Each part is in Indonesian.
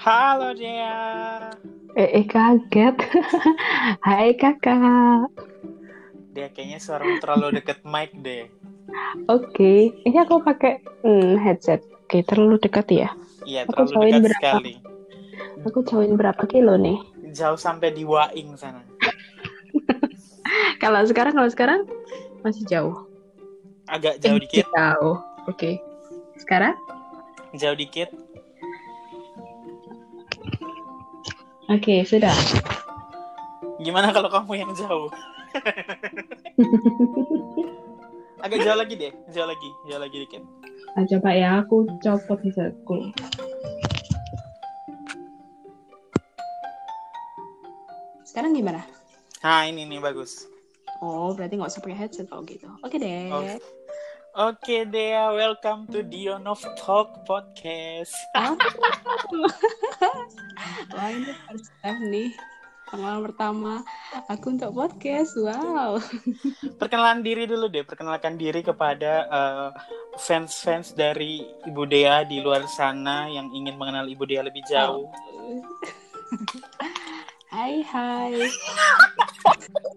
Halo Dea. Eh, eh kaget. Hai kakak. Dia kayaknya suara terlalu deket mic deh. Oke, ini aku pakai hmm, headset. Oke, terlalu dekat ya. Iya, Aku terlalu dekat berapa? sekali. Aku jauhin berapa kilo nih? Jauh sampai di Waing sana. Kalau sekarang, kalau sekarang masih jauh. Agak jauh Eh, dikit, Jauh. Oke. Sekarang? jauh dikit. Oke, sudah. Gimana kalau kamu yang jauh? Agak jauh lagi deh, jauh lagi, jauh lagi dikit. Nah, coba ya, aku copot headsetku. Sekarang gimana? Nah, ini nih bagus. Oh, berarti nggak usah pakai headset kalau gitu. Oke deh. Oh. Oke Dea, welcome to Dion of Talk podcast. Wah ini first time nih pengalaman pertama aku untuk podcast. Wow. Perkenalan diri dulu deh, perkenalkan diri kepada eh, fans-fans dari Ibu Dea di luar sana yang ingin mengenal Ibu Dea lebih jauh. Hai hai.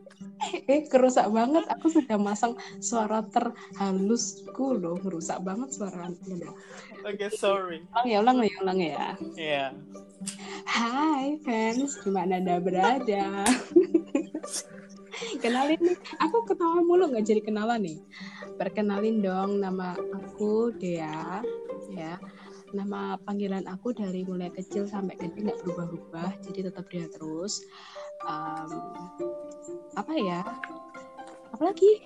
eh kerusak banget. Aku sudah masang suara terhalusku loh. Merusak banget suara aku loh. Oke, sorry. Ulang ya, ulang ya, ulang ya. Iya. Hai fans, di mana anda berada? Kenalin nih, aku ketawa mulu nggak jadi kenalan nih. Perkenalin dong, nama aku Dea, ya. Nama panggilan aku dari mulai kecil sampai gede nggak berubah-ubah, jadi tetap Dea terus. Em, apa ya? Apalagi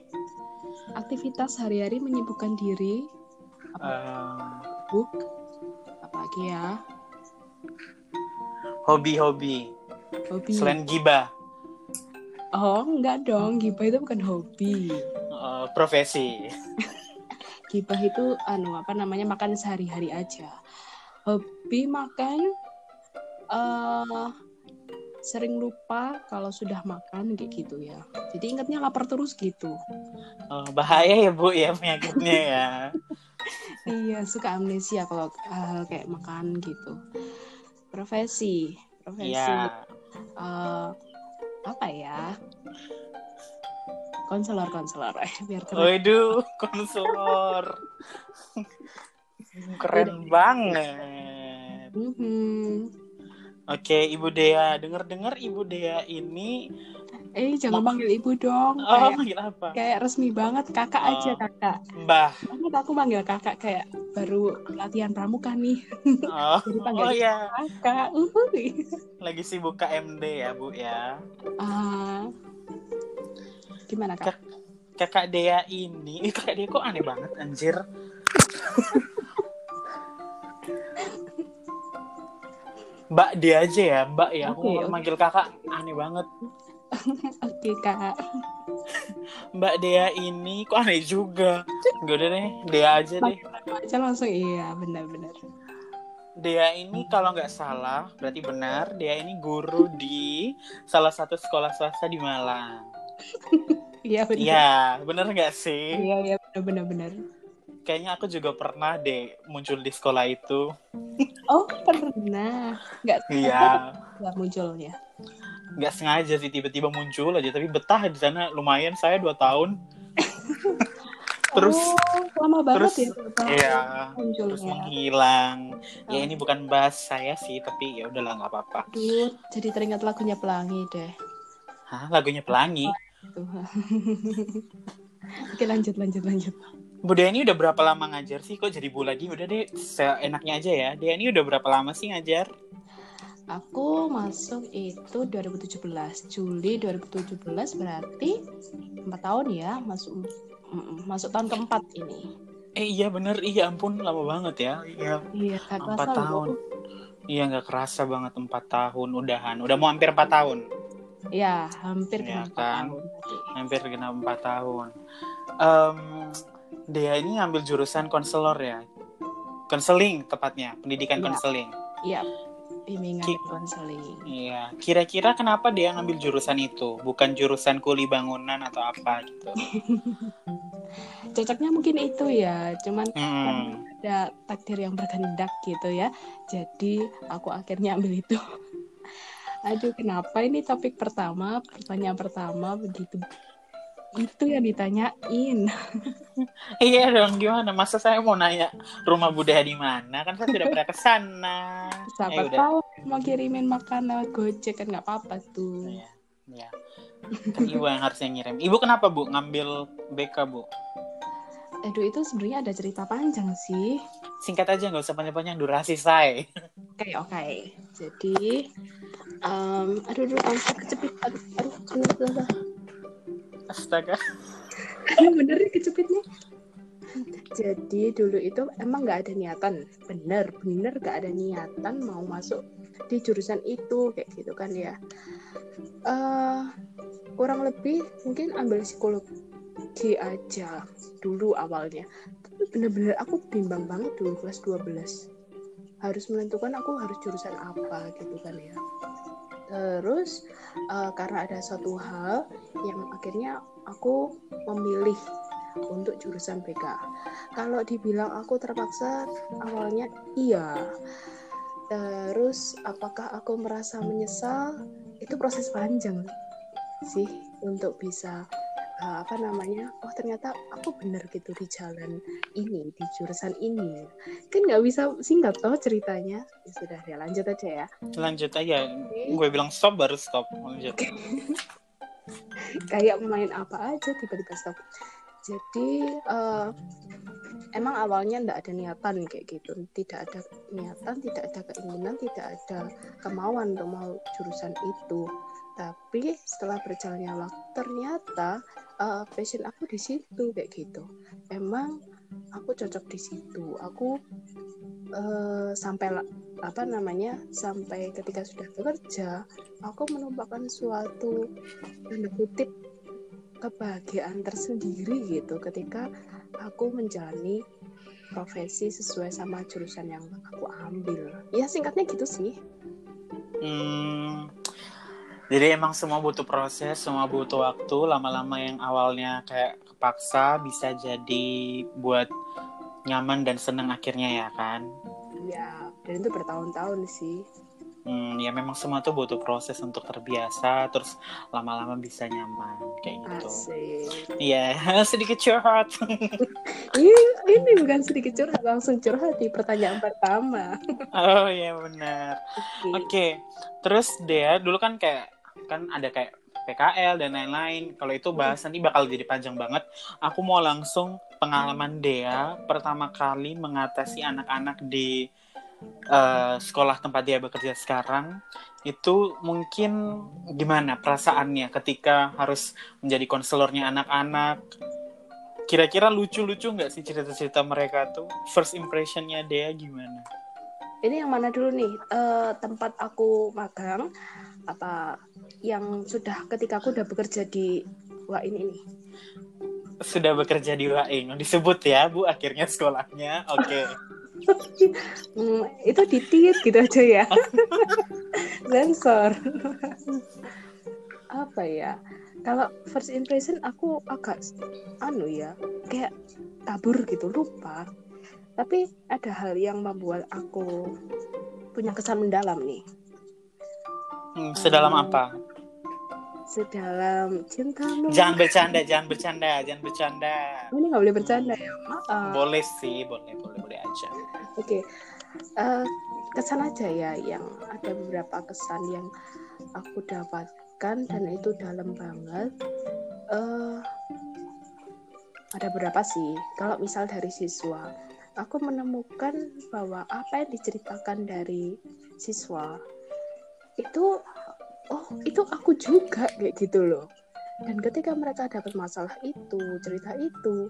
aktivitas sehari-hari menyibukkan diri, Eh, book, apalagi ya? hobi-hobi Hobi. selain gibah, Oh, enggak dong. Gibah itu bukan hobi. eh, profesi. Gibah itu anu apa namanya makan sehari-hari aja. Hobi makan eh sering lupa kalau sudah makan kayak gitu ya. Jadi ingatnya lapar terus gitu. Oh, bahaya ya Bu ya penyakitnya ya. Iya, suka amnesia kalau hal kayak makan gitu. Profesi, profesi Iya. eh, apa ya? Konselor, konselor. Biar keren. Waduh, konselor. Keren banget. Mhm. Oke, Ibu Dea, dengar-dengar Ibu Dea ini Eh, jangan panggil ibu dong. oh, Kayak manggil apa? kayak resmi banget kakak Oh. aja kakak Mbah. banget aku manggil kakak kayak baru latihan pramuka nih Oh, Jadi panggil oh ya, kakak uhuy. lagi sibuk KMD ya, Bu ya. Ah. Gimana kak Kakak Dea ini, ih, Kakak Dea kok aneh banget anjir. Mbak Dea aja ya, Mbak ya. Aku oke. manggil kakak aneh banget. oke kak Mbak Dea ini kok aneh juga. Gak udah deh, Dea aja deh. aja langsung iya benar-benar Dea ini kalau nggak salah, berarti benar. Dea ini guru di salah satu sekolah swasta di Malang. Iya benar Iya, bener nggak sih? iya iya benar benar Kayaknya aku juga pernah deh muncul di sekolah itu. oh pernah nggak Iya, nggak munculnya nggak sengaja sih tiba-tiba muncul aja. Tapi betah di sana lumayan. Saya dua tahun. terus, oh, lama banget terus, ya iya, munculnya terus menghilang. Ya Oh. ini bukan bahas saya sih, tapi ya udahlah nggak apa-apa. Jadi teringat lagunya pelangi deh Hah, lagunya pelangi. Tuh. Oke lanjut lanjut lanjut. Bu Dea ini udah berapa lama ngajar sih? Kok jadi bu lagi? Udah deh, seenaknya aja ya. Dea ini udah berapa lama sih ngajar? Aku masuk itu 2017 Juli 2017 berarti empat tahun ya masuk masuk tahun keempat ini. Eh iya bener, iya ampun lama banget ya. Iya, Iya gak empat kerasa tahun. loh. Iya nggak kerasa banget empat tahun udahan. Udah mau hampir empat tahun. Iya hampir empat kan? tahun. Hampir genap empat tahun. Em, Dea ini ngambil jurusan konselor ya. Konseling tepatnya, pendidikan Iya. konseling. Iya bimbingan Ki- konseling. Iya, kira-kira kenapa dia ngambil jurusan itu, bukan jurusan kuli bangunan atau apa gitu? Cocoknya mungkin itu ya, cuman Hmm. ada takdir yang berkehendak gitu ya jadi aku akhirnya ambil itu aduh kenapa ini topik pertama pertanyaan pertama begitu itu yang ditanyain iya dong gimana masa saya mau nanya rumah budaya di mana kan saya tidak pernah ke sana siapa Eh, tahu mau kirimin makan lewat gojek kan nggak apa-apa tuh Iya. Iya. Kan ibu yang harusnya ngirim. Ibu kenapa bu ngambil BK bu? Aduh itu sebenarnya ada cerita panjang sih Singkat aja nggak usah panjang-panjang durasi saya. Oke oke. Jadi, um, aduh aduh langsung kecepit. Aduh aduh bener. Astaga. Aduh, bener nih kecepit nih. Jadi dulu itu emang nggak ada niatan, bener bener nggak ada niatan mau masuk di jurusan itu kayak gitu kan ya. eh kurang lebih mungkin ambil psikologi aja dulu awalnya. Tapi bener-bener aku bimbang banget dulu kelas 12 harus menentukan aku harus jurusan apa gitu kan ya. Terus eh, karena ada suatu hal yang akhirnya aku memilih untuk jurusan BK kalau dibilang aku terpaksa awalnya iya. Terus apakah aku merasa menyesal? Itu proses panjang sih untuk bisa eh, apa namanya oh ternyata aku bener gitu di jalan ini di jurusan ini. Kan nggak bisa singkat toh ceritanya. Ya sudah ya lanjut aja ya. Lanjut aja. Gue bilang stop baru stop. Lanjut. kayak main apa aja tiba-tiba stop. Jadi eh, emang awalnya nggak ada niatan kayak gitu. Tidak ada niatan tidak ada keinginan tidak ada kemauan untuk mau jurusan itu. Tapi setelah berjalannya waktu ternyata eh, passion aku di situ kayak gitu. Emang aku cocok di situ. Aku eh, sampai apa namanya sampai ketika sudah bekerja aku menumpahkan suatu tanda kutip kebahagiaan tersendiri gitu ketika aku menjalani profesi sesuai sama jurusan yang aku ambil. Ya singkatnya gitu sih. Hmm, jadi emang semua butuh proses, semua butuh waktu. Lama-lama yang awalnya kayak kepaksa bisa jadi buat nyaman dan seneng akhirnya ya kan. ya dan itu bertahun-tahun sih Hmm, ya memang semua tuh butuh proses untuk terbiasa, terus lama-lama bisa nyaman kayak gitu. Iya, sedikit curhat. ini ini bukan sedikit curhat langsung curhat di pertanyaan pertama oh iya benar. Oke. Oke, terus Dea dulu kan kayak kan ada kayak PKL dan lain-lain. Kalau itu bahas nanti bakal jadi panjang banget. Aku mau langsung pengalaman Dea pertama kali mengatasi anak-anak di eh, sekolah tempat dia bekerja sekarang. Itu mungkin gimana perasaannya ketika harus menjadi konselornya anak-anak? Kira-kira lucu-lucu nggak sih cerita-cerita mereka tuh? First impressionnya Dea gimana? ini yang mana dulu nih Eh, tempat aku magang apa yang sudah ketika aku udah bekerja di wah ini sudah bekerja di Waing. Disebut ya, Bu, akhirnya sekolahnya. Oke. Hmm, itu ditit gitu aja ya sensor apa ya kalau first impression aku agak anu ya kayak kabur gitu lupa tapi ada hal yang membuat aku punya kesan mendalam nih Hmm, sedalam apa? Sedalam cintamu Jangan bercanda, jangan bercanda, jangan bercanda. Oh, ini nggak boleh bercanda ya maaf Boleh sih, boleh, boleh, boleh aja. Oke, Eh, kesan aja ya yang ada beberapa kesan yang aku dapatkan dan itu dalam banget. Eh, ada berapa sih? Kalau misal dari siswa, aku menemukan bahwa apa yang diceritakan dari siswa itu, oh itu aku juga kayak gitu loh. Dan ketika mereka dapat masalah itu, cerita itu,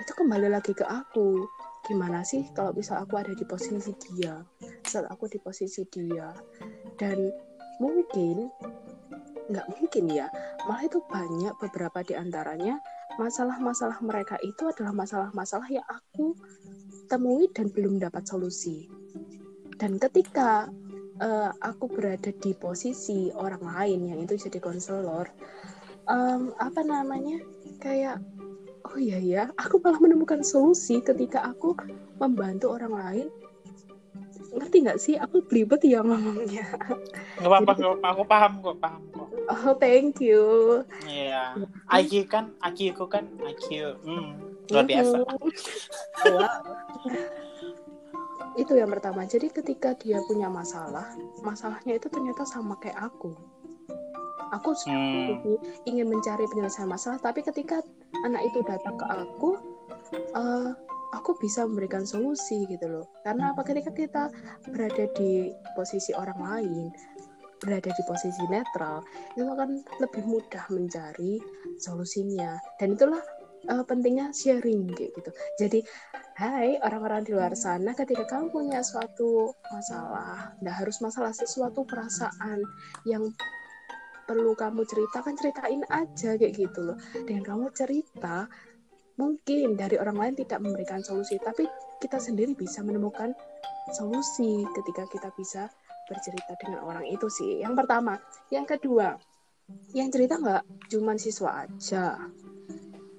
itu kembali lagi ke aku gimana sih kalau bisa aku ada di posisi dia saat aku di posisi dia dan mungkin nggak mungkin ya malah itu banyak beberapa di antaranya masalah-masalah mereka itu adalah masalah-masalah yang aku temui dan belum dapat solusi dan ketika eh, aku berada di posisi orang lain yang itu jadi konselor. Em, apa namanya? Kayak oh iya ya aku malah menemukan solusi ketika aku membantu orang lain. Ngerti nggak sih? Aku belibet ya ngomongnya. Nggak apa-apa nggak apa aku paham kok paham kok. Oh thank you. Iya. Yeah. IQ kan IQ kan IQ hmm, luar biasa. Wow. Itu yang pertama. Jadi ketika dia punya masalah masalahnya itu ternyata sama kayak aku. Aku hmm. ingin mencari penyelesaian masalah tapi ketika anak itu datang ke aku uh, aku bisa memberikan solusi gitu loh. Karena apa? Ketika kita berada di posisi orang lain berada di posisi netral itu akan lebih mudah mencari solusinya. Dan itulah uh, pentingnya sharing kayak gitu. Jadi Hai orang-orang di luar sana ketika kamu punya suatu masalah nggak harus masalah sesuatu perasaan yang perlu kamu ceritakan ceritain aja kayak gitu loh. Dengan kamu cerita mungkin dari orang lain tidak memberikan solusi tapi kita sendiri bisa menemukan solusi ketika kita bisa bercerita dengan orang itu sih. Yang pertama. Yang kedua. Yang cerita nggak cuman siswa aja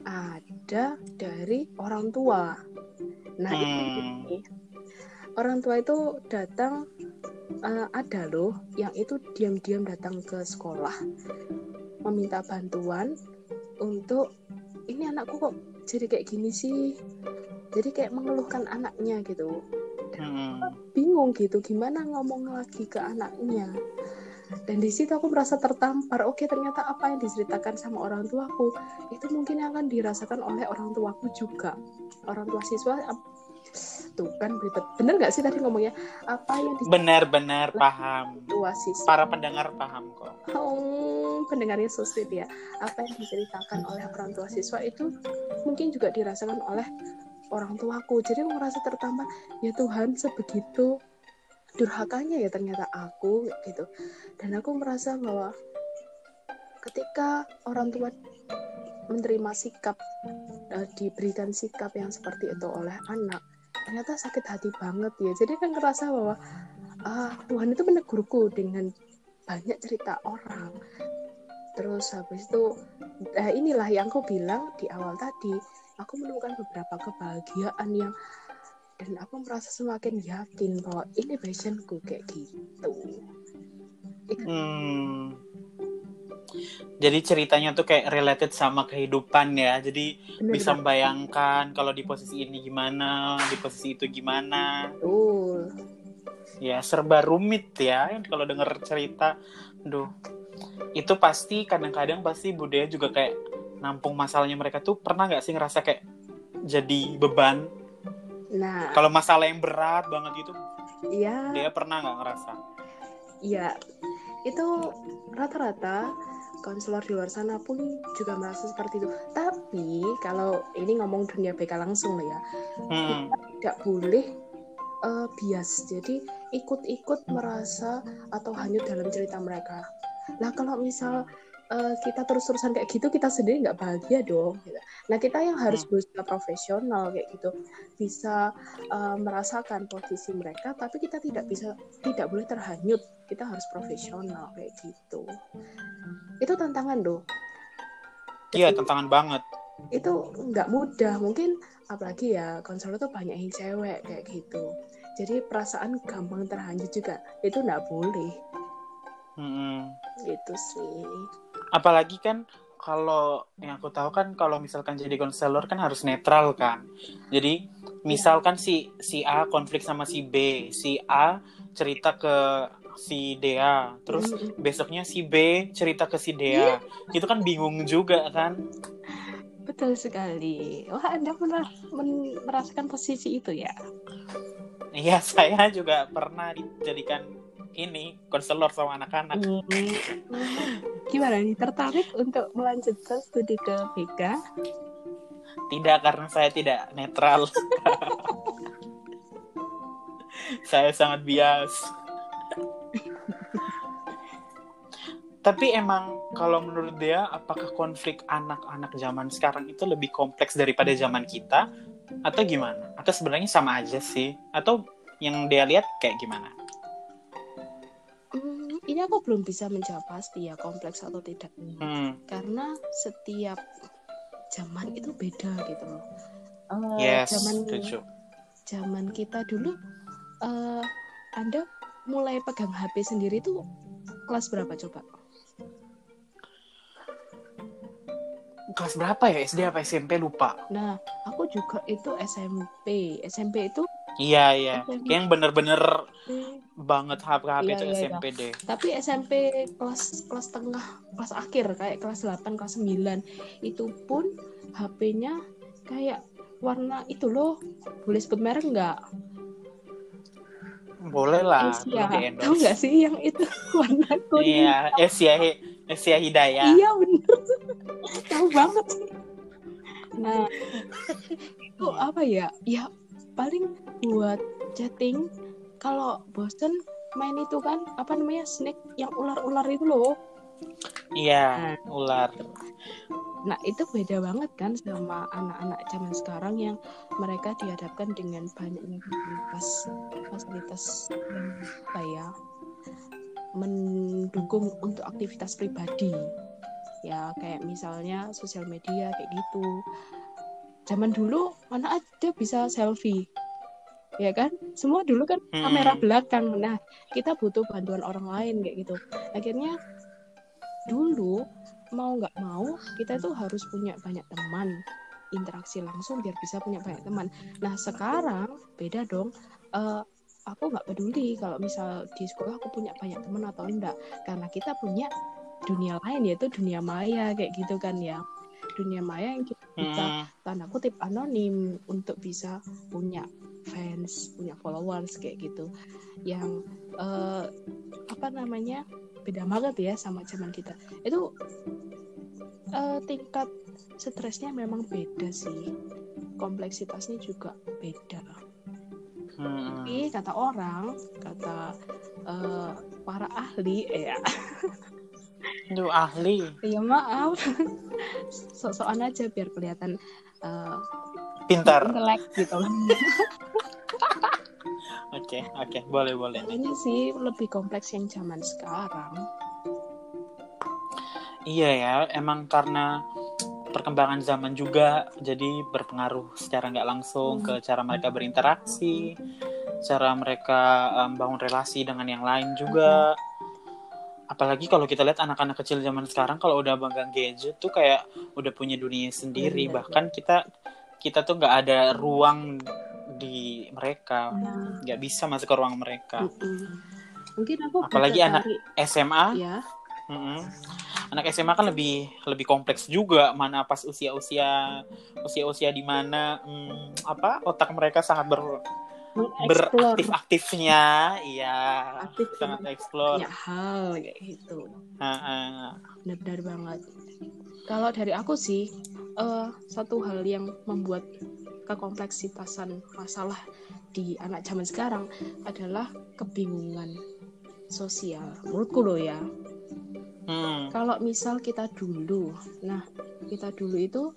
ada dari orang tua. Nah hmm. ini orang tua itu datang uh, ada loh yang itu diam-diam datang ke sekolah meminta bantuan untuk ini anakku kok jadi kayak gini sih? Jadi kayak mengeluhkan anaknya gitu. Dan hmm. bingung gitu gimana ngomong lagi ke anaknya dan di situ aku merasa tertampar. Oke ternyata apa yang diceritakan sama orang tuaku itu mungkin akan dirasakan oleh orang tuaku juga. Orang tua siswa tuh kan beribet bener nggak sih tadi ngomongnya? Apa yang benar-benar paham. Wasis para pendengar paham kok. Oh pendengarnya sweet ya. Apa yang diceritakan oleh orang tua siswa itu mungkin juga dirasakan oleh orang tuaku. Jadi aku merasa tertampar. Ya Tuhan sebegitu durhakanya ya ternyata aku gitu. Dan aku merasa bahwa ketika orang tua menerima sikap uh, diberikan sikap yang seperti itu oleh anak ternyata sakit hati banget ya. Jadi kan ngerasa bahwa ah, Tuhan itu menegurku dengan banyak cerita orang. Terus habis itu eh, inilah yang aku bilang di awal tadi aku menemukan beberapa kebahagiaan yang dan aku merasa semakin yakin bahwa ini passionku kayak gitu. Hmm. Jadi ceritanya tuh kayak related sama kehidupan ya. Jadi Bener, bisa membayangkan kalau di posisi ini gimana di posisi itu gimana. Uh. ya serba rumit ya kalau denger cerita. Duh. Itu pasti kadang-kadang pasti budaya juga kayak nampung masalahnya mereka tuh. Pernah nggak sih ngerasa kayak jadi beban nah kalau masalah yang berat banget gitu iya dia pernah nggak ngerasa iya itu rata-rata konselor di luar sana pun juga merasa seperti itu. Tapi kalau ini ngomong dunia BK langsung ya, hmm. kita tidak boleh uh, bias. Jadi ikut-ikut merasa atau hanyut dalam cerita mereka. Nah kalau misal uh, kita terus-terusan kayak gitu, kita sendiri nggak bahagia dong. Gitu. Nah kita yang harus hmm. berusaha profesional kayak gitu, bisa uh, merasakan posisi mereka, tapi kita tidak bisa, tidak boleh terhanyut. Kita harus profesional kayak gitu itu tantangan loh iya tantangan banget itu nggak mudah mungkin apalagi ya konselor tuh banyak yang cewek kayak gitu jadi perasaan gampang terhanyut juga itu nggak boleh hmm. itu sih apalagi kan kalau yang aku tahu kan kalau misalkan jadi konselor kan harus netral kan. Jadi misalkan si si A konflik sama si B, si A cerita ke si Dea, terus mm. besoknya si B cerita ke si Dea. Yeah. Itu kan bingung juga kan? Betul sekali. Wah, Anda pernah merasakan posisi itu ya? Iya, saya juga pernah dijadikan ini konselor sama anak-anak. Hmm. Gimana nih tertarik untuk melanjutkan studi ke BK? Tidak karena saya tidak netral. saya sangat bias. Tapi emang kalau menurut dia, apakah konflik anak-anak zaman sekarang itu lebih kompleks daripada zaman kita? Atau gimana? Atau sebenarnya sama aja sih? Atau yang dia lihat kayak gimana? Hmm, ini aku belum bisa menjawab pasti ya kompleks atau tidak. Hmm. Karena setiap zaman itu beda gitu loh. Uh, yes zaman setuju zaman kita dulu uh, Anda mulai pegang HP sendiri tuh kelas berapa coba? kelas berapa ya SD apa SMP lupa Nah, aku juga itu SMP. SMP itu iya iya SMP. yang bener-bener banget HP HP Iya, itu iya, iya. SMP deh tapi SMP kelas kelas tengah, kelas akhir kayak kelas 8, kelas 9 itu pun HP-nya kayak warna itu loh. Boleh sebut merek nggak? boleh lah Asia. Tahu nggak sih yang itu warna kuning? iya Asia Asia Hidayah Iya bener. Tahu banget. Nah, itu apa ya? Ya paling buat chatting kalau bosen main itu kan apa namanya snack yang ular-ular itu loh. iya ular. Nah itu beda banget kan sama anak-anak zaman sekarang yang mereka dihadapkan dengan banyaknya fasilitas fasilitas yang apa ya mendukung untuk aktivitas pribadi. Ya kayak misalnya sosial media kayak gitu. Zaman dulu mana ada bisa selfie ya kan? Semua dulu kan Hmm. kamera belakang. Nah kita butuh bantuan orang lain kayak gitu. Akhirnya dulu mau nggak mau kita tuh harus punya banyak teman. Interaksi langsung biar bisa punya banyak teman. Nah sekarang beda dong. Eh, aku nggak peduli kalau misal di sekolah aku punya banyak teman atau enggak. Karena kita punya dunia lain yaitu dunia maya kayak gitu kan ya. Dunia maya yang kita Hmm, tanda kutip anonim untuk bisa punya fans, punya followers kayak gitu. Yang eh, apa namanya beda banget ya sama zaman kita. Itu eh, tingkat stresnya memang beda sih, kompleksitasnya juga beda. hmm. Tapi kata orang, kata eh, para ahli, ya, Aduh, ahli ya maaf, sok-sokan aja biar kelihatan eh, pintar intelek gitu loh. oke oke boleh boleh Ini sih lebih kompleks yang zaman sekarang. Iya ya, emang karena perkembangan zaman juga jadi berpengaruh secara nggak langsung Hmm. ke cara mereka berinteraksi, cara mereka em, bangun relasi dengan yang lain juga. Apalagi kalau kita lihat anak-anak kecil zaman sekarang kalau udah banggang gadget tuh kayak udah punya dunia sendiri, Iya. bahkan kita kita tuh nggak ada ruang di mereka, Nah, nggak bisa masuk ke ruang mereka. mm-mm. mungkin aku Apalagi anak- cari, SMA ya. Mm-mm. Anak SMA kan lebih lebih kompleks juga mana pas usia-usia usia-usia di mana hmm, apa otak mereka sangat ber, beraktif-aktifnya, iya aktif sangat explore. banyak hal kayak gitu. Benar-benar banget. Kalau dari aku sih, eh, satu hal yang membuat kekompleksitasan masalah di anak zaman sekarang adalah kebingungan sosial. Menurutku loh ya. Hmm. Kalau misal kita dulu, nah kita dulu itu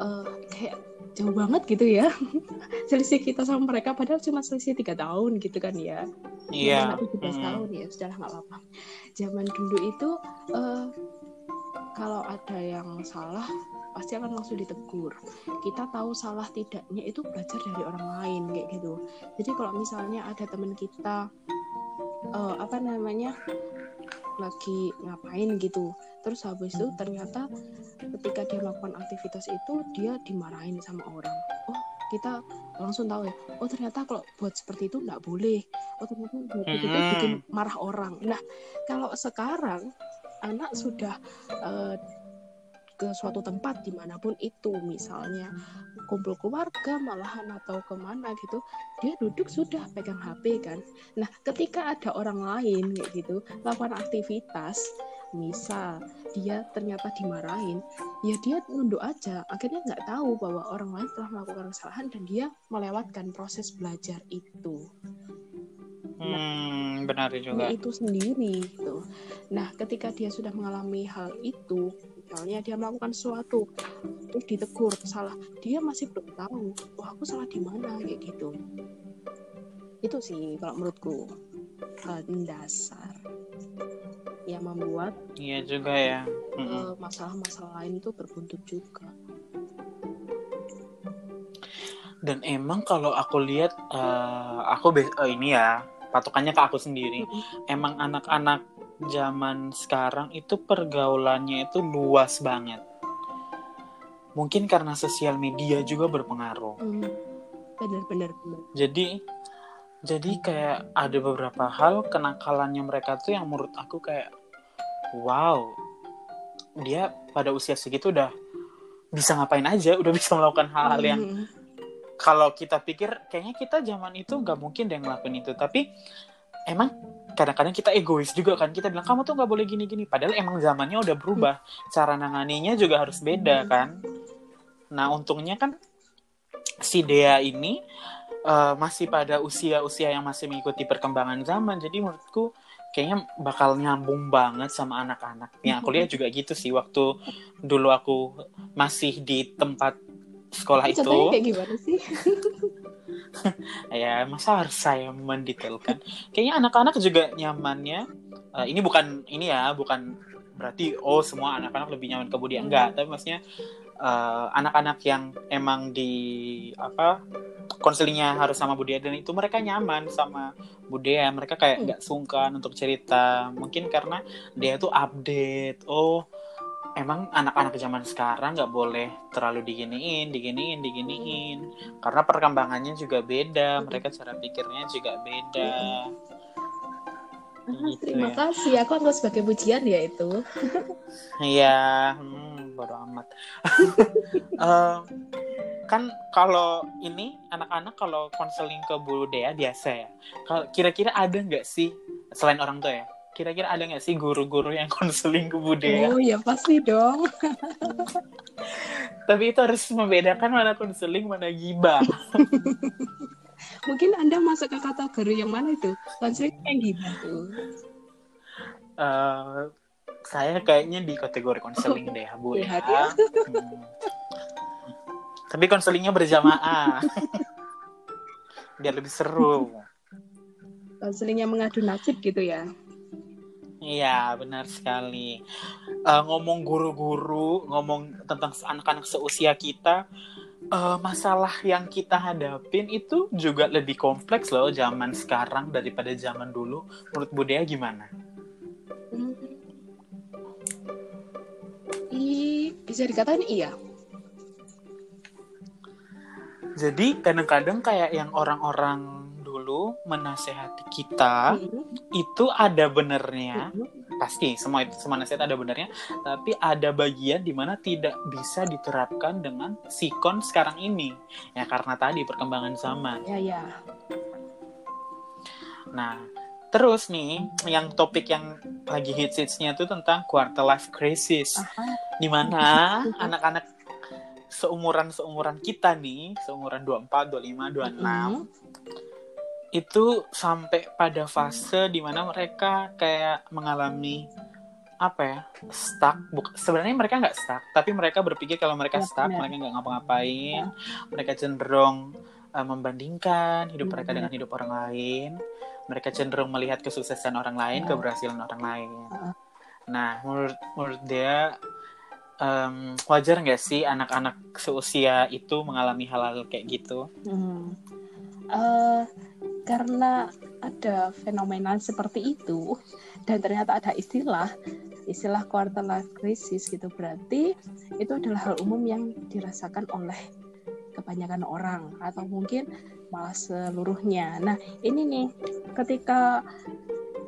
eh, kayak jauh banget gitu ya. selisih kita sama mereka padahal cuma selisih tiga tahun gitu kan ya. Iya. Yang 17 Mm-mm. tahun ya, sudah nggak apa-apa. Zaman dulu itu eh, kalau ada yang salah pasti akan langsung ditegur. Kita tahu salah tidaknya itu belajar dari orang lain kayak gitu. Jadi kalau misalnya ada teman kita eh, apa namanya lagi ngapain gitu, terus habis itu ternyata ketika dia melakukan aktivitas itu dia dimarahin sama orang. Oh kita langsung tahu ya. Oh ternyata kalau buat seperti itu nggak boleh. Oh ternyata buat itu Hmm. bikin marah orang. Nah kalau sekarang anak sudah eh, ke suatu tempat di mana pun itu misalnya kumpul keluarga malahan atau ke mana gitu dia duduk sudah pegang HP kan nah ketika ada orang lain kayak gitu melakukan aktivitas misal dia ternyata dimarahin ya dia nunduk aja akhirnya nggak tahu bahwa orang lain telah melakukan kesalahan dan dia melewatkan proses belajar itu Hmm, benar juga. itu sendiri gitu. Nah, ketika dia sudah mengalami hal itu, misalnya dia melakukan sesuatu, terus ditegur salah, dia masih belum tahu, wah aku salah di mana kayak gitu. Itu sih kalau menurutku hal dasar yang membuat Iya juga ya. Eh, masalah-masalah lain itu berbuntut juga. dan emang kalau aku lihat uh, aku uh, ini ya patokannya ke aku sendiri emang anak-anak zaman sekarang itu pergaulannya itu luas banget mungkin karena sosial media juga berpengaruh mm. benar benar jadi jadi kayak ada beberapa hal kenakalannya mereka tuh yang menurut aku kayak wow dia pada usia segitu udah bisa ngapain aja udah bisa melakukan hal-hal yang mm kalau kita pikir kayaknya kita zaman itu nggak mungkin deh ngelakuin itu. Tapi emang kadang-kadang kita egois juga kan. Kita bilang kamu tuh nggak boleh gini-gini. Padahal emang zamannya udah berubah. Cara nanganinya juga harus beda kan. Nah untungnya kan si Dea ini uh, masih pada usia-usia yang masih mengikuti perkembangan zaman jadi menurutku kayaknya bakal nyambung banget sama anak-anak. Yang aku lihat juga gitu sih waktu dulu aku masih di tempat sekolah itu kayak gimana sih ya masa harus saya mendetailkan kayaknya anak-anak juga nyamannya uh, ini bukan ini ya bukan berarti oh semua anak-anak lebih nyaman ke Budi hmm. enggak tapi maksudnya eh, anak-anak yang emang di apa konselingnya harus sama Budaya dan itu mereka nyaman sama Budaya mereka kayak hmm. nggak sungkan untuk cerita mungkin karena dia tuh update oh emang anak-anak zaman sekarang nggak boleh terlalu diginiin, diginiin, diginiin, karena perkembangannya juga beda, mereka cara pikirnya juga beda. gitu terima ya. kasih, aku anggap sebagai pujian ya itu. Iya, hmm, bodo amat. uh, kan kalau ini anak-anak kalau konseling ke Bu Dea biasa ya. Kalau kira-kira ada nggak sih selain orang tua ya? kira-kira ada nggak sih guru-guru yang konseling ke budaya? Oh ya pasti dong. Tapi itu harus membedakan mana konseling mana gibah. Mungkin Anda masuk ke kategori yang mana itu? Konseling yang gibah tuh. Uh, saya kayaknya di kategori konseling deh, Bu ya. Hmm. Tapi konselingnya berjamaah. Biar lebih seru. Konselingnya mengadu nasib gitu ya. Iya, benar sekali. Uh, ngomong guru-guru, ngomong tentang anak-anak seusia kita, uh, masalah yang kita hadapin itu juga lebih kompleks loh zaman sekarang daripada zaman dulu. Menurut Budaya gimana? Bisa dikatakan iya. Jadi kadang-kadang kayak yang orang-orang dulu menasehati kita mm-hmm. itu ada benernya mm-hmm. pasti semua itu semua nasihat ada benernya tapi ada bagian di mana tidak bisa diterapkan dengan sikon sekarang ini ya karena tadi perkembangan zaman ya ya nah terus nih yang topik yang lagi hits hitsnya itu tentang quarter life crisis. Di mana anak-anak seumuran seumuran kita nih seumuran 24, 25, 26 mm -hmm. itu sampai pada fase di mana mereka kayak mengalami apa ya stuck. Buk sebenarnya mereka nggak stuck tapi mereka berpikir kalau mereka ya, stuck mereka nggak ngapa-ngapain. Ya. mereka cenderung uh, membandingkan hidup mereka dengan hidup orang lain mereka cenderung melihat kesuksesan orang lain ya. keberhasilan orang lain nah menurut menurut dia um, wajar nggak sih anak-anak seusia itu mengalami hal-hal kayak gitu hmm. uh, karena ada fenomena seperti itu dan ternyata ada istilah istilah quarter life crisis gitu berarti itu adalah hal umum yang dirasakan oleh kebanyakan orang atau mungkin malah seluruhnya. Nah, ini nih ketika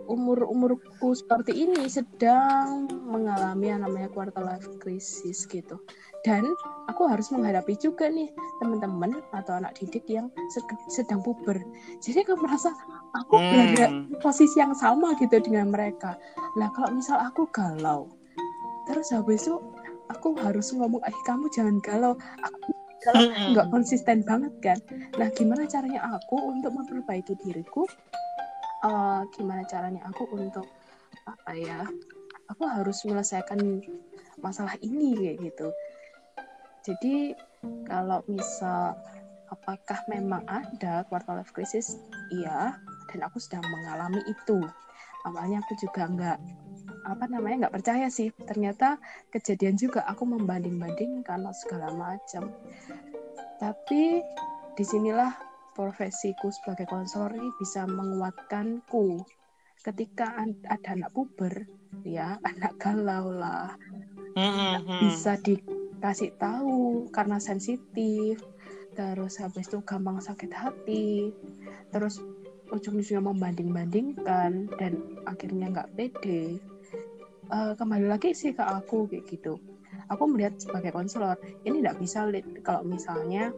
umur-umurku seperti ini sedang mengalami yang namanya quarter life crisis gitu. Dan aku harus menghadapi juga nih teman-teman atau anak didik yang sedang puber. Jadi aku merasa aku hmm. berada posisi yang sama gitu dengan mereka. Lah kalau misal aku galau, terus habis itu aku harus ngomong, eh kamu jangan galau. Aku galau hmm. nggak konsisten banget kan. Nah gimana caranya aku untuk memperbaiki diriku uh, gimana caranya aku untuk apa ya aku harus menyelesaikan masalah ini kayak gitu jadi kalau misal apakah memang ada quarter life crisis iya dan aku sedang mengalami itu awalnya aku juga nggak apa namanya nggak percaya sih. Ternyata kejadian juga aku membanding-bandingkan segala macam. Tapi di sinilah profesiku sebagai konselor ini bisa menguatkanku. Ketika ada anak puber ya anak galau lah. Mm-mm. bisa dikasih tahu karena sensitif. Terus habis itu gampang sakit hati. Terus ujung-ujungnya membanding-bandingkan dan akhirnya nggak pede Eh, kembali lagi sih ke aku kayak gitu. Aku melihat sebagai konselor ini nggak bisa kalau misalnya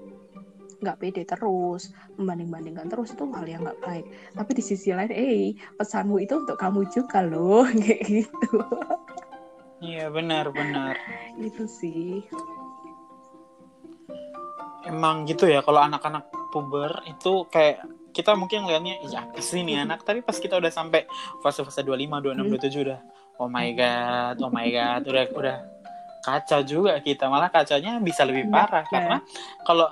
nggak pede terus membanding-bandingkan terus itu hal yang nggak baik. Tapi di sisi lain eh pesanmu itu untuk kamu juga loh kayak gitu. Iya benar benar. gitu sih. Emang gitu ya kalau anak-anak puber itu kayak kita mungkin ngeliatnya ya nih anak? Tapi pas kita udah sampai fase-fase 25, 26, 27 udah oh my god, oh my god, udah udah kacau juga kita malah kacanya bisa lebih parah iya. karena kalau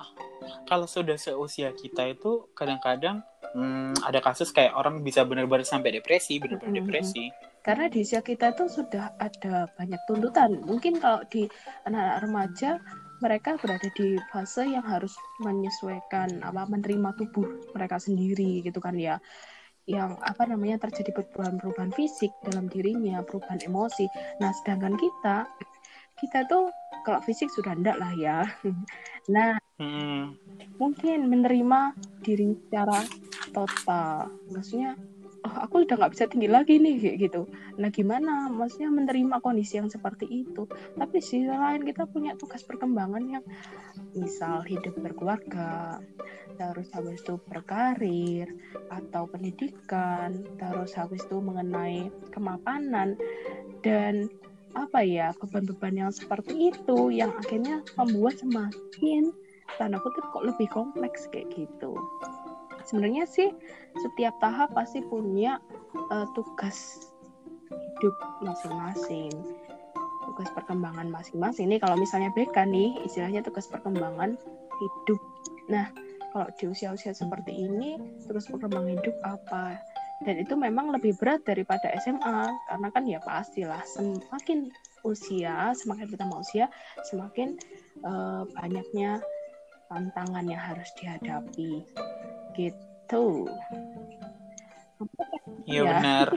kalau sudah seusia kita itu kadang-kadang hmm, ada kasus kayak orang bisa benar-benar sampai depresi, benar-benar Mm-mm. depresi. karena di usia kita tuh sudah ada banyak tuntutan mungkin kalau di anak-anak remaja mereka berada di fase yang harus menyesuaikan apa menerima tubuh mereka sendiri gitu kan ya yang apa namanya terjadi perubahan-perubahan fisik dalam dirinya perubahan emosi. Nah sedangkan kita kita tuh kalau fisik sudah enggak lah ya. Nah Hmm, mungkin menerima diri secara total. Maksudnya aku udah nggak bisa tinggi lagi nih kayak gitu. Nah gimana? Maksudnya menerima kondisi yang seperti itu. Tapi sisi lain kita punya tugas perkembangan yang misal hidup berkeluarga terus habis itu berkarir atau pendidikan terus habis itu mengenai kemapanan dan apa ya beban-beban yang seperti itu yang akhirnya membuat semakin tanda kutip kok lebih kompleks kayak gitu. Sebenarnya sih setiap tahap pasti punya eh, tugas hidup masing-masing, tugas perkembangan masing-masing. Nih kalau misalnya BK nih istilahnya tugas perkembangan hidup. Nah kalau di usia-usia seperti ini terus perkembangan hidup apa? Dan itu memang lebih berat daripada SMA karena kan ya pastilah semakin usia, semakin bertambah usia, semakin eh, banyaknya tantangan yang harus dihadapi. Gitu. Iya Ya. benar.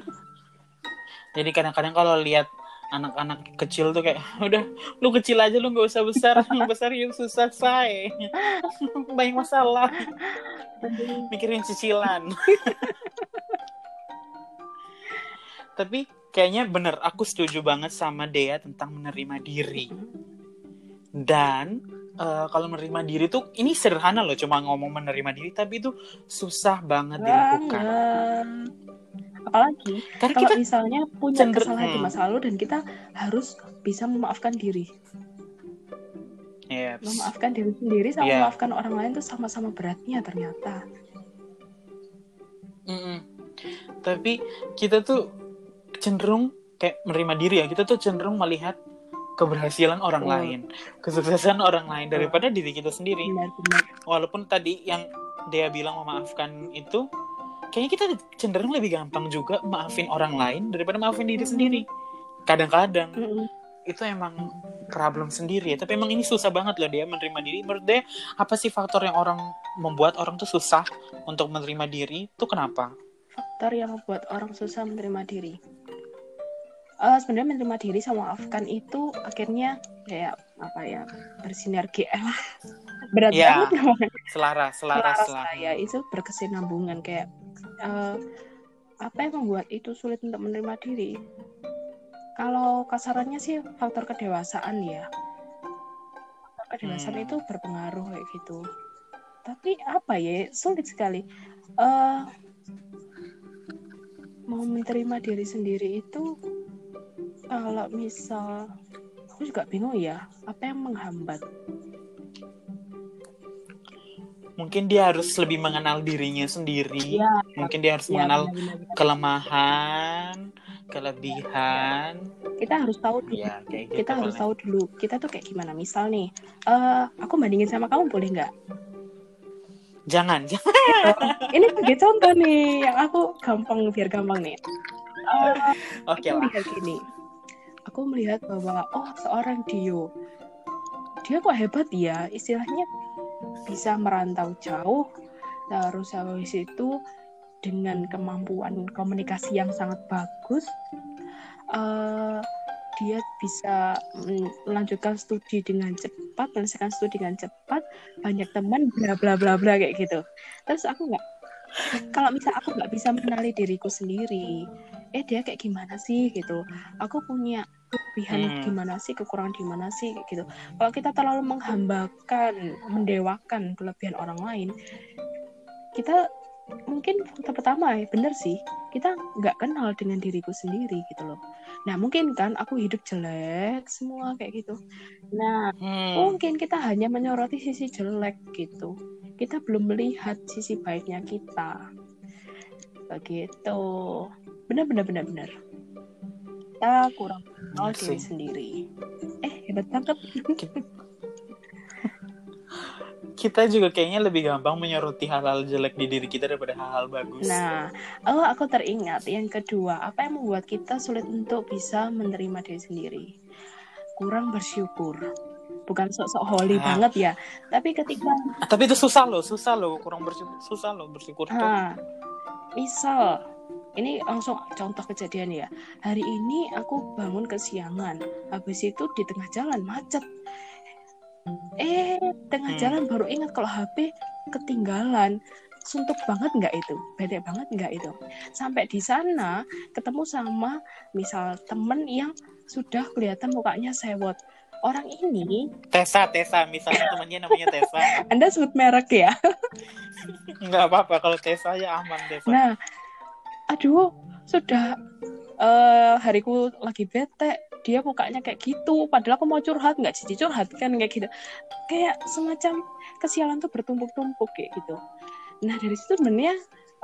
Jadi kadang-kadang kalau lihat anak-anak kecil tuh kayak udah lu kecil aja lu nggak usah besar besar yuk susah say. Banyak masalah. Mikirin cicilan. Tapi kayaknya bener aku setuju banget sama Dea tentang menerima diri. Dan eh, kalau menerima diri tuh ini sederhana loh cuma ngomong menerima diri tapi itu susah banget dilakukan banget apalagi karena kalau kita misalnya punya cender- kesalahan di hmm. masa lalu dan kita harus bisa memaafkan diri memaafkan diri sendiri sama Iya. memaafkan orang lain tuh sama-sama beratnya ternyata Mm-mm. Tapi kita tuh cenderung kayak menerima diri ya. Kita tuh cenderung melihat keberhasilan orang Betul. lain, kesuksesan orang lain daripada diri kita sendiri. Walaupun tadi yang dia bilang memaafkan itu, kayaknya kita cenderung lebih gampang juga maafin orang lain daripada maafin diri sendiri. Kadang-kadang itu emang problem sendiri ya. Tapi emang ini susah banget loh dia menerima diri. Menurut dia apa sih faktor yang orang membuat orang tuh susah untuk menerima diri? Itu kenapa? faktor yang membuat orang susah menerima diri Eh, sebenarnya menerima diri sama memaafkan itu akhirnya kayak apa ya bersinergi lah. Berat Ya, banget namanya Selaras, selaras, ya itu berkesinambungan kayak eh, apa yang membuat itu sulit untuk menerima diri? Kalau kasarannya sih faktor kedewasaan ya. Faktor kedewasaan Hmm. itu berpengaruh kayak gitu. Tapi apa ya sulit sekali. Eh, mau menerima diri sendiri itu kalau misal aku juga bingung ya apa yang menghambat Mungkin dia harus lebih mengenal dirinya sendiri. ya Mungkin dia harus ya mengenal benar-benar. kelemahan, kelebihan. kita harus tahu dulu Ya, kayak gitu. kita harus paling. tahu dulu kita tuh kayak gimana misal nih eh aku bandingin sama kamu boleh nggak Jangan, jangan. ini sebagai contoh nih yang aku gampang biar gampang nih Eh, Oke aku lah. gini aku melihat bahwa oh seorang Dio. Dia kok hebat ya? Istilahnya bisa merantau jauh terus habis itu dengan kemampuan komunikasi yang sangat bagus uh, dia bisa melanjutkan studi dengan cepat menyelesaikan studi dengan cepat banyak teman bla bla bla bla kayak gitu. Terus aku nggak kalau misal aku nggak bisa mengenali diriku sendiri eh dia kayak gimana sih? gitu. Aku punya kelebihan hmm. gimana sih kekurangan gimana sih kayak gitu. Kalau kita terlalu menghambakan mendewakan kelebihan orang lain kita mungkin pertama ya bener sih kita nggak kenal dengan diriku sendiri gitu loh. Nah mungkin kan aku hidup jelek semua kayak gitu. Nah hmm. mungkin kita hanya menyoroti sisi jelek gitu. Kita belum melihat sisi baiknya kita. Begitu. Benar benar benar benar kita kurang kenal diri sendiri eh hebat banget kita juga kayaknya lebih gampang menyoroti hal-hal jelek di diri kita daripada hal-hal bagus. Nah, oh aku teringat yang kedua, apa yang membuat kita sulit untuk bisa menerima diri sendiri? Kurang bersyukur. Bukan sok-sok holy nah. banget ya, tapi ketika ah, Tapi itu susah loh, susah loh, kurang bersyukur, susah loh bersyukur tuh. Nah, misal ini langsung contoh kejadian ya. Hari ini aku bangun kesiangan, habis itu di tengah jalan macet. Eh tengah hmm. jalan baru ingat kalau HP ketinggalan. Suntuk banget nggak itu? Beda banget nggak itu? Sampai di sana ketemu sama misal temen yang sudah kelihatan mukanya sewot. Orang ini Tessa Tessa misalnya temannya namanya Tessa. Anda sebut merek ya? Nggak apa-apa kalau Tessa ya aman Tessa. Nah aduh sudah uh, hariku lagi bete. Dia mukanya kayak gitu. Padahal aku mau curhat. Nggak jadi curhat kan kayak gitu. Kayak semacam kesialan tuh bertumpuk-tumpuk kayak gitu. Nah dari situ sebenarnya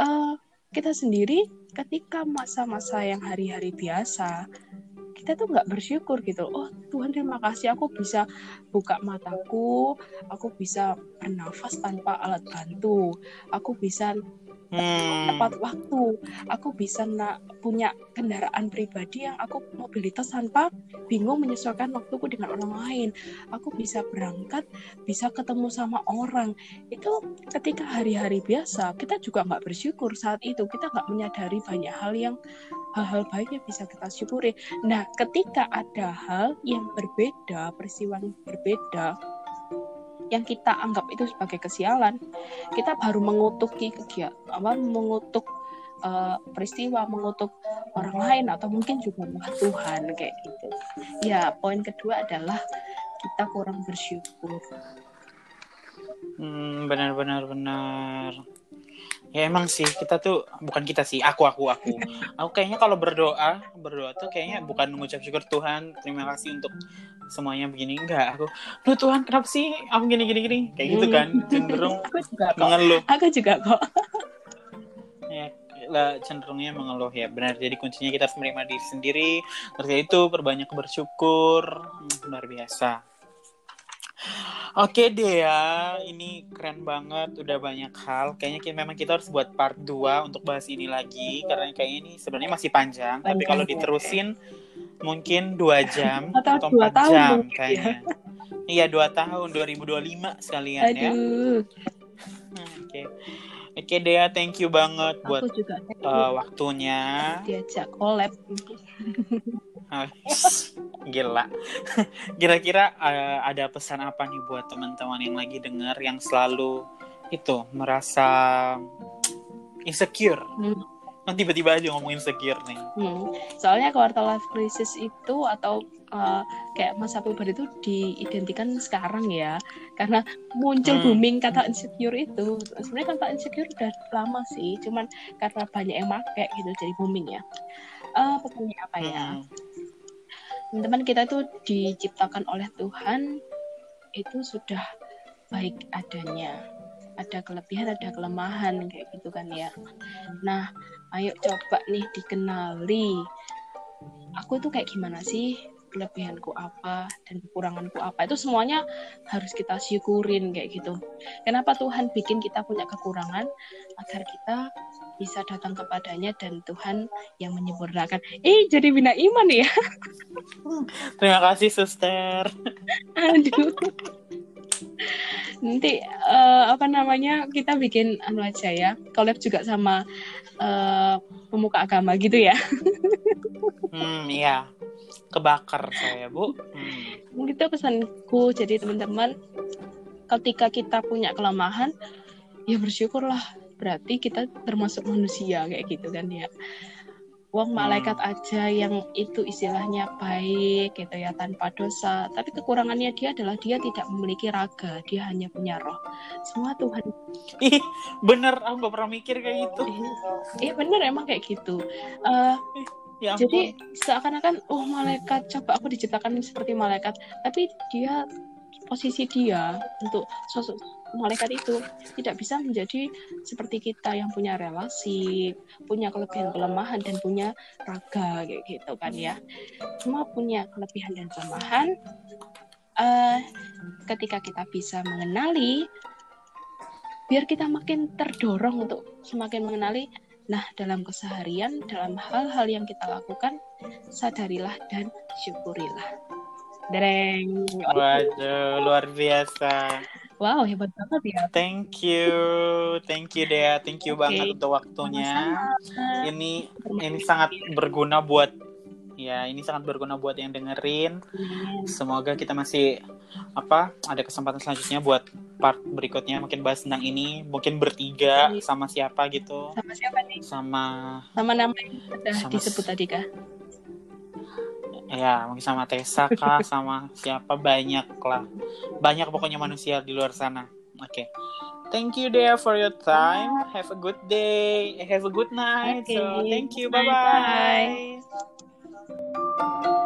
uh, kita sendiri ketika masa-masa yang hari-hari biasa kita tuh nggak bersyukur gitu oh Tuhan terima kasih. Aku bisa buka mataku. Aku bisa bernafas tanpa alat bantu. Aku bisa hmm. tepat waktu. Aku bisa nak punya kendaraan pribadi yang aku mobilitas tanpa bingung menyesuaikan waktuku dengan orang lain. Aku bisa berangkat bisa ketemu sama orang. Itu ketika hari-hari biasa kita juga nggak bersyukur saat itu. Kita nggak menyadari banyak hal yang hal-hal baiknya bisa kita syukuri. Nah ketika ada hal yang berbeda peristiwa yang berbeda yang kita anggap itu sebagai kesialan, kita baru mengutuki kegiatan, apa, mengutuk uh, peristiwa, mengutuk orang lain atau mungkin juga Tuhan kayak gitu. Ya, poin kedua adalah kita kurang bersyukur. Hmm, benar benar benar ya emang sih kita tuh bukan kita sih aku aku aku. Aku kayaknya kalau berdoa berdoa tuh kayaknya bukan mengucap syukur Tuhan terima kasih untuk semuanya begini. Enggak aku lu Tuhan kenapa sih? Aku gini gini gini. Kayak gitu kan cenderung aku juga kok. mengeluh. Aku juga kok. Ya lah cenderungnya mengeluh ya benar. Jadi kuncinya kita harus menerima diri sendiri. Terus itu perbanyak bersyukur. Hmm, luar biasa Oke deh ya, ini keren banget, udah banyak hal. Kayaknya kita, memang kita harus buat part 2 untuk bahas ini lagi karena kayaknya ini sebenarnya masih panjang, panjang tapi kalau diterusin ya. mungkin dua jam atau, atau 4 tahun jam ya. kayaknya. Iya, dua tahun 2025 sekalian ya. Aduh. ya. Oke. Okay. Oke Dea, thank you banget Aku buat juga, uh, waktunya. Diajak collab. Gila. Kira-kira uh, ada pesan apa nih buat teman-teman yang lagi dengar yang selalu itu merasa insecure? Hmm. Nah, tiba-tiba aja ngomong insecure nih. Hmm. Soalnya quarter life crisis itu atau uh, kayak masa puber itu diidentikan sekarang ya, karena muncul hmm. booming kata insecure itu. Sebenarnya kata insecure udah lama sih, cuman karena banyak yang pakai gitu jadi booming ya. Uh, pokoknya apa ya? Hmm teman-teman kita itu diciptakan oleh Tuhan itu sudah baik adanya. Ada kelebihan ada kelemahan kayak gitu kan ya. Nah ayo coba nih dikenali. Aku tuh kayak gimana sih? Kelebihanku apa dan kekuranganku apa? Itu semuanya harus kita syukurin kayak gitu. Kenapa Tuhan bikin kita punya kekurangan? Agar kita bisa datang kepadanya dan Tuhan yang menyempurnakan. Eh jadi bina iman ya? Terima kasih suster. Aduh. Nanti uh, apa namanya kita bikin anu aja ya. Collab juga sama uh, pemuka agama gitu ya. Hmm iya. Kebakar saya bu. Hmm. itu pesanku. Jadi teman-teman ketika kita punya kelemahan ya bersyukurlah berarti kita termasuk manusia kayak gitu kan ya. Wong hmm. malaikat aja yang itu istilahnya baik gitu ya tanpa dosa. Tapi kekurangannya dia adalah dia tidak memiliki raga dia hanya punya roh. Semua Tuhan. Ih bener aku gak pernah mikir kayak gitu. Iya. Bener emang kayak gitu. Uh, ya jadi seakan-akan oh malaikat coba aku diciptakan seperti malaikat. Tapi dia posisi dia untuk sosok malaikat itu tidak bisa menjadi seperti kita yang punya relasi, punya kelebihan kelemahan dan punya raga kayak gitu kan ya. Semua punya kelebihan dan kelemahan. Uh, ketika kita bisa mengenali, biar kita makin terdorong untuk semakin mengenali. Nah, dalam keseharian, dalam hal-hal yang kita lakukan, sadarilah dan syukurilah. Dereng. Waduh, luar biasa. Wow, hebat banget ya. Thank you. Thank you Dea. Thank you okay. banget untuk waktunya. Sama-sama. Ini ini sangat berguna buat ya, ini sangat berguna buat yang dengerin. Semoga kita masih apa ada kesempatan selanjutnya buat part berikutnya mungkin bahas tentang ini mungkin bertiga sama siapa gitu sama siapa nih sama sama nama yang sudah disebut tadi kah ya mungkin sama Tessa kah sama siapa? Banyak lah. Banyak pokoknya manusia di luar sana. Oke. Okay. thank you Dea for your time. Have a good day. Eh, have a good night. Okay. so thank you. Bye bye, bye, -bye.